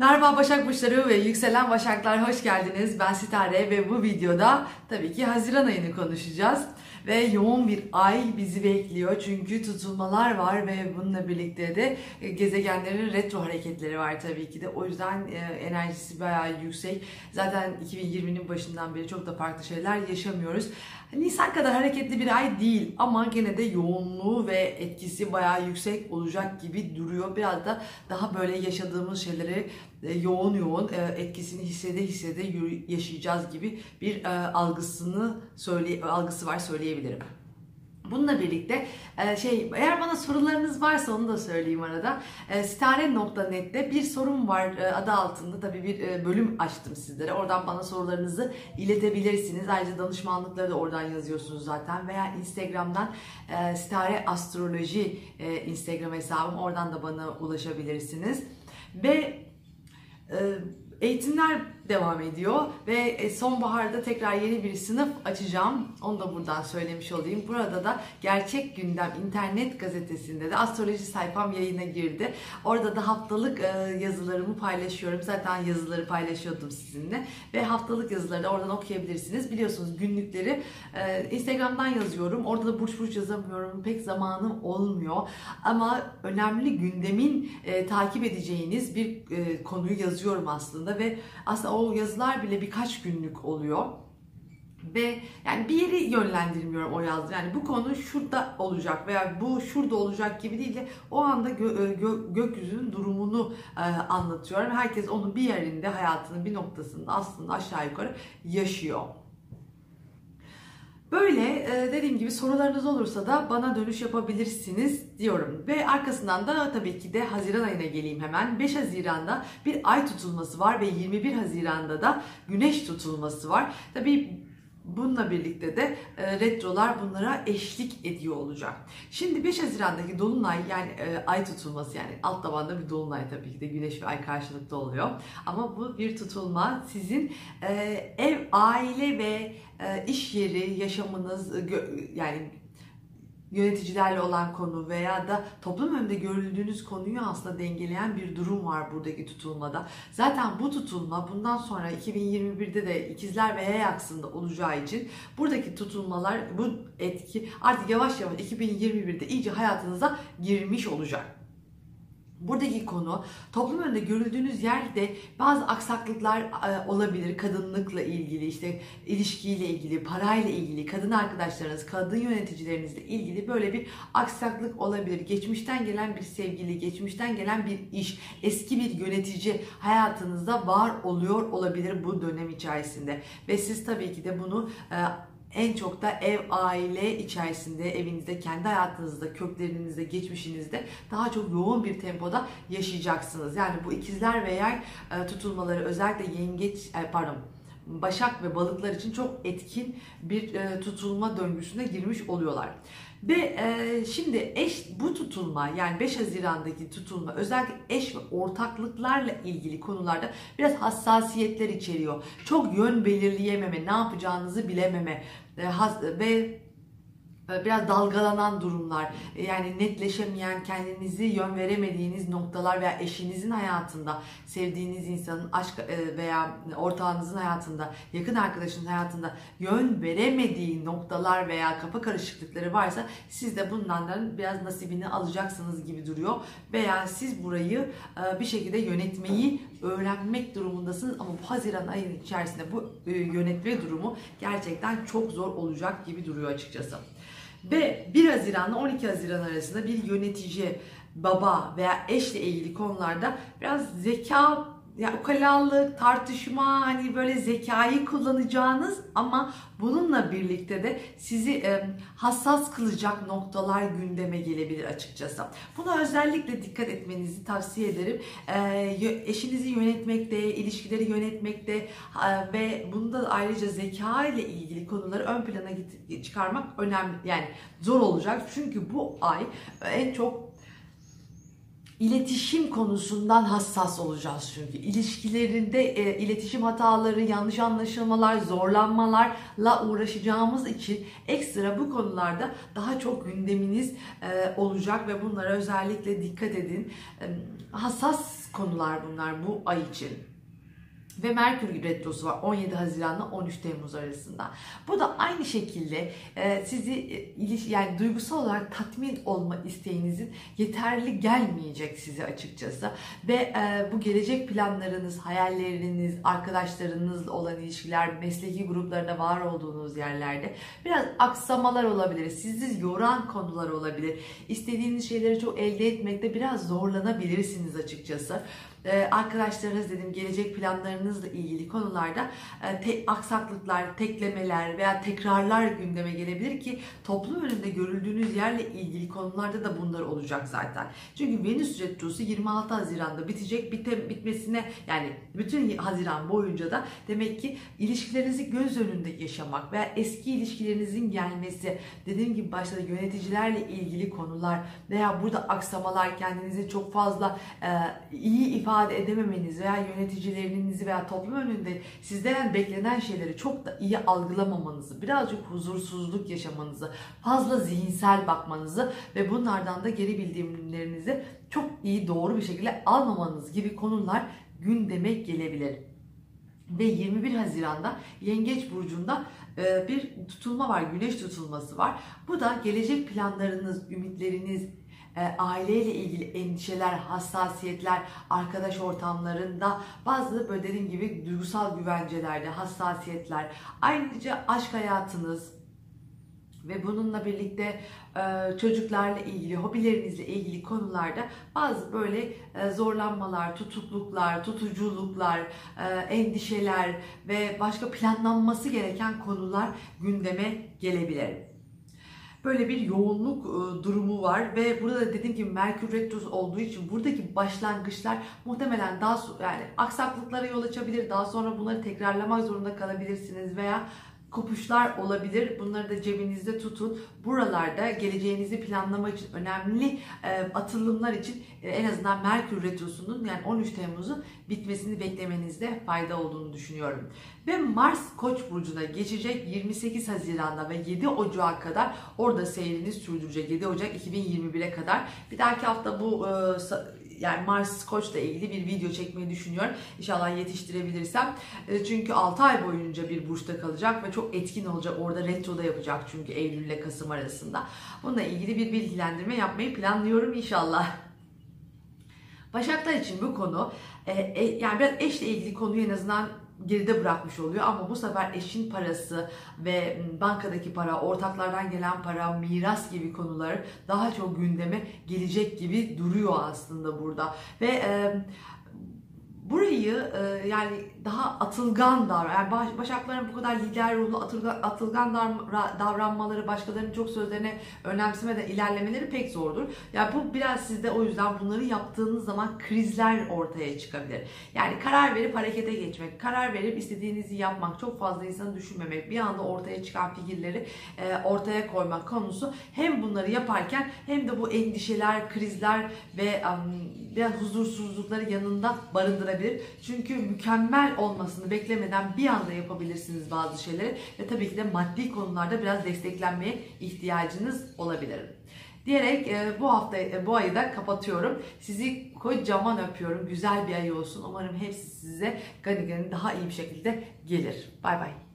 Merhaba Başak Burçları ve Yükselen Başaklar hoş geldiniz. Ben Sitare ve bu videoda tabii ki Haziran ayını konuşacağız. Ve yoğun bir ay bizi bekliyor çünkü tutulmalar var ve bununla birlikte de gezegenlerin retro hareketleri var tabii ki de. O yüzden e, enerjisi bayağı yüksek. Zaten 2020'nin başından beri çok da farklı şeyler yaşamıyoruz. Nisan kadar hareketli bir ay değil ama gene de yoğunluğu ve etkisi bayağı yüksek olacak gibi duruyor. Biraz da daha böyle yaşadığımız şeyleri e, yoğun yoğun e, etkisini hissede hissede yaşayacağız gibi bir e, algısını söyle algısı var söyleyebilirim. Bununla birlikte e, şey eğer bana sorularınız varsa onu da söyleyeyim arada. E, Stare.net'te bir sorun var adı altında tabii bir bölüm açtım sizlere. Oradan bana sorularınızı iletebilirsiniz. Ayrıca danışmanlıkları da oradan yazıyorsunuz zaten veya Instagram'dan Stare Astroloji Instagram hesabım oradan da bana ulaşabilirsiniz. Ve Eğitimler devam ediyor ve e, sonbaharda tekrar yeni bir sınıf açacağım. Onu da buradan söylemiş olayım. Burada da Gerçek Gündem internet gazetesinde de astroloji sayfam yayına girdi. Orada da haftalık e, yazılarımı paylaşıyorum. Zaten yazıları paylaşıyordum sizinle ve haftalık yazıları da oradan okuyabilirsiniz. Biliyorsunuz günlükleri e, Instagram'dan yazıyorum. Orada da burç burç yazamıyorum. Pek zamanım olmuyor. Ama önemli gündemin takip edeceğiniz bir konuyu yazıyorum aslında ve aslında o yazılar bile birkaç günlük oluyor. Ve yani bir yeri yönlendirmiyorum o yazdı. Yani bu konu şurada olacak veya bu şurada olacak gibi değil de o anda gö- e, gö- gökyüzünün durumunu e, anlatıyorum. Herkes onun bir yerinde hayatının bir noktasında aslında aşağı yukarı yaşıyor. Böyle e, dediğim gibi sorularınız olursa da bana dönüş yapabilirsiniz diyorum. Ve arkasından da tabii ki de Haziran ayına geleyim hemen. 5 Haziran'da bir ay tutulması var ve 21 Haziran'da da güneş tutulması var. Tabii Bununla birlikte de e, retrolar bunlara eşlik ediyor olacak. Şimdi 5 Haziran'daki dolunay yani e, ay tutulması yani alt tabanda bir dolunay tabii ki de güneş ve ay karşılıklı oluyor. Ama bu bir tutulma sizin e, ev, aile ve iş yeri, yaşamınız yani yöneticilerle olan konu veya da toplum önünde görüldüğünüz konuyu aslında dengeleyen bir durum var buradaki tutulmada. Zaten bu tutulma bundan sonra 2021'de de ikizler ve yay aksında olacağı için buradaki tutulmalar bu etki artık yavaş yavaş 2021'de iyice hayatınıza girmiş olacak. Buradaki konu toplum önünde görüldüğünüz yerde bazı aksaklıklar e, olabilir. Kadınlıkla ilgili, işte ilişkiyle ilgili, parayla ilgili, kadın arkadaşlarınız, kadın yöneticilerinizle ilgili böyle bir aksaklık olabilir. Geçmişten gelen bir sevgili, geçmişten gelen bir iş, eski bir yönetici hayatınızda var oluyor olabilir bu dönem içerisinde. Ve siz tabii ki de bunu e, en çok da ev, aile içerisinde, evinizde, kendi hayatınızda, köklerinizde, geçmişinizde daha çok yoğun bir tempoda yaşayacaksınız. Yani bu ikizler ve yer e, tutulmaları özellikle yengeç, e, pardon Başak ve balıklar için çok etkin bir e, tutulma döngüsüne girmiş oluyorlar. Ve e, şimdi eş bu tutulma yani 5 Haziran'daki tutulma özellikle eş ve ortaklıklarla ilgili konularda biraz hassasiyetler içeriyor. Çok yön belirleyememe, ne yapacağınızı bilememe e, has, ve biraz dalgalanan durumlar, e, yani netleşemeyen, kendinizi yön veremediğiniz noktalar veya eşinizin hayatında, sevdiğiniz insanın aşk e, veya ortağınızın hayatında, yakın arkadaşının hayatında yön veremediği noktalar veya kafa karışıklıkları varsa siz de bundan biraz nasibini alacaksınız gibi duruyor. Veya siz burayı bir şekilde yönetmeyi öğrenmek durumundasınız ama bu Haziran ayının içerisinde bu yönetme durumu gerçekten çok zor olacak gibi duruyor açıkçası. Ve 1 Haziran'la 12 Haziran arasında bir yönetici, baba veya eşle ilgili konularda biraz zeka ya ukalalık, tartışma, hani böyle zekayı kullanacağınız ama bununla birlikte de sizi e, hassas kılacak noktalar gündeme gelebilir açıkçası. Buna özellikle dikkat etmenizi tavsiye ederim. E, eşinizi yönetmekte, ilişkileri yönetmekte e, ve bunda da ayrıca zeka ile ilgili konuları ön plana çıkarmak önemli. Yani zor olacak çünkü bu ay en çok İletişim konusundan hassas olacağız çünkü. ilişkilerinde e, iletişim hataları, yanlış anlaşılmalar, zorlanmalarla uğraşacağımız için ekstra bu konularda daha çok gündeminiz e, olacak ve bunlara özellikle dikkat edin. E, hassas konular bunlar bu ay için ve Merkür Retrosu var 17 Haziran'la 13 Temmuz arasında. Bu da aynı şekilde e, sizi e, yani duygusal olarak tatmin olma isteğinizin yeterli gelmeyecek size açıkçası. Ve e, bu gelecek planlarınız, hayalleriniz, arkadaşlarınızla olan ilişkiler, mesleki gruplarında var olduğunuz yerlerde biraz aksamalar olabilir. Sizi yoran konular olabilir. İstediğiniz şeyleri çok elde etmekte biraz zorlanabilirsiniz açıkçası. Ee, arkadaşlarınız dedim gelecek planlarınızla ilgili konularda e, aksaklıklar, teklemeler veya tekrarlar gündeme gelebilir ki toplum önünde görüldüğünüz yerle ilgili konularda da bunlar olacak zaten. Çünkü Venüs Retrosu 26 Haziran'da bitecek. Bite, bitmesine yani bütün Haziran boyunca da demek ki ilişkilerinizi göz önünde yaşamak veya eski ilişkilerinizin gelmesi dediğim gibi başta yöneticilerle ilgili konular veya burada aksamalar kendinizi çok fazla e, iyi ifade ifade edememeniz veya yöneticilerinizi veya toplum önünde sizden beklenen şeyleri çok da iyi algılamamanızı, birazcık huzursuzluk yaşamanızı, fazla zihinsel bakmanızı ve bunlardan da geri bildirimlerinizi çok iyi doğru bir şekilde almamanız gibi konular gündeme gelebilir. Ve 21 Haziran'da Yengeç Burcu'nda e, bir tutulma var, güneş tutulması var. Bu da gelecek planlarınız, ümitleriniz, aileyle ilgili endişeler, hassasiyetler, arkadaş ortamlarında bazı böyle dediğim gibi duygusal güvencelerde hassasiyetler, ayrıca aşk hayatınız, ve bununla birlikte e, çocuklarla ilgili, hobilerinizle ilgili konularda bazı böyle e, zorlanmalar, tutukluklar, tutuculuklar, endişeler ve başka planlanması gereken konular gündeme gelebilir böyle bir yoğunluk e, durumu var ve burada da dediğim gibi Merkür Retrosu olduğu için buradaki başlangıçlar muhtemelen daha yani aksaklıklara yol açabilir. Daha sonra bunları tekrarlamak zorunda kalabilirsiniz veya kopuşlar olabilir. Bunları da cebinizde tutun. Buralarda geleceğinizi planlamak için önemli e, atılımlar için e, en azından Merkür Retrosu'nun yani 13 Temmuz'un bitmesini beklemenizde fayda olduğunu düşünüyorum. Ve Mars Koç burcuna geçecek 28 Haziran'da ve 7 Ocak'a kadar orada seyrini sürdürecek. 7 Ocak 2021'e kadar. Bir dahaki hafta bu e, yani Mars Koç'la ilgili bir video çekmeyi düşünüyorum. İnşallah yetiştirebilirsem. E, çünkü 6 ay boyunca bir burçta kalacak ve çok etkin olacak. Orada retroda yapacak çünkü Eylül ile Kasım arasında. Bununla ilgili bir bilgilendirme yapmayı planlıyorum inşallah. Başaklar için bu konu e, e, yani biraz eşle ilgili konuyu en azından geride bırakmış oluyor ama bu sefer eşin parası ve bankadaki para, ortaklardan gelen para, miras gibi konular daha çok gündeme gelecek gibi duruyor aslında burada. Ve e, burayı e, yani daha atılgan davran, yani baş, başakların bu kadar lider ruhlu atılgan, atılgan davranmaları, başkalarının çok sözlerine önemsemeden ilerlemeleri pek zordur. Yani bu biraz sizde o yüzden bunları yaptığınız zaman krizler ortaya çıkabilir. Yani karar verip harekete geçmek, karar verip istediğinizi yapmak, çok fazla insanı düşünmemek, bir anda ortaya çıkan fikirleri e, ortaya koymak konusu hem bunları yaparken hem de bu endişeler, krizler ve um, biraz huzursuzlukları yanında barındırabilir. Çünkü mükemmel olmasını beklemeden bir anda yapabilirsiniz bazı şeyleri ve tabii ki de maddi konularda biraz desteklenmeye ihtiyacınız olabilir. Diyerek e, bu hafta e, bu ayı da kapatıyorum. Sizi kocaman öpüyorum. Güzel bir ay olsun. Umarım hepsi size gani gani daha iyi bir şekilde gelir. Bay bay.